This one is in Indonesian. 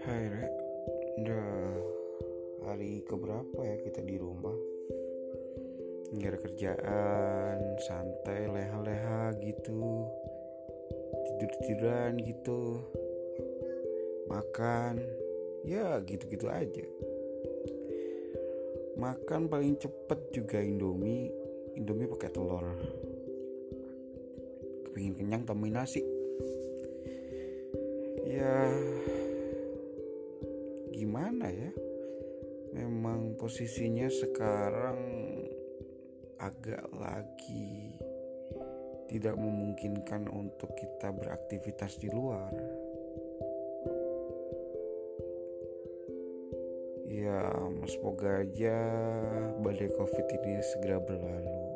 Hai Re. Udah hari keberapa ya kita di rumah? Nggak ada kerjaan Santai leha-leha gitu. Tidur-tiduran gitu. Makan. Ya gitu-gitu aja. Makan paling cepet juga Indomie. Indomie pakai telur. Kepingin kenyang tambahin nasi. Ya gimana ya memang posisinya sekarang agak lagi tidak memungkinkan untuk kita beraktivitas di luar. Ya, semoga aja badai covid ini segera berlalu.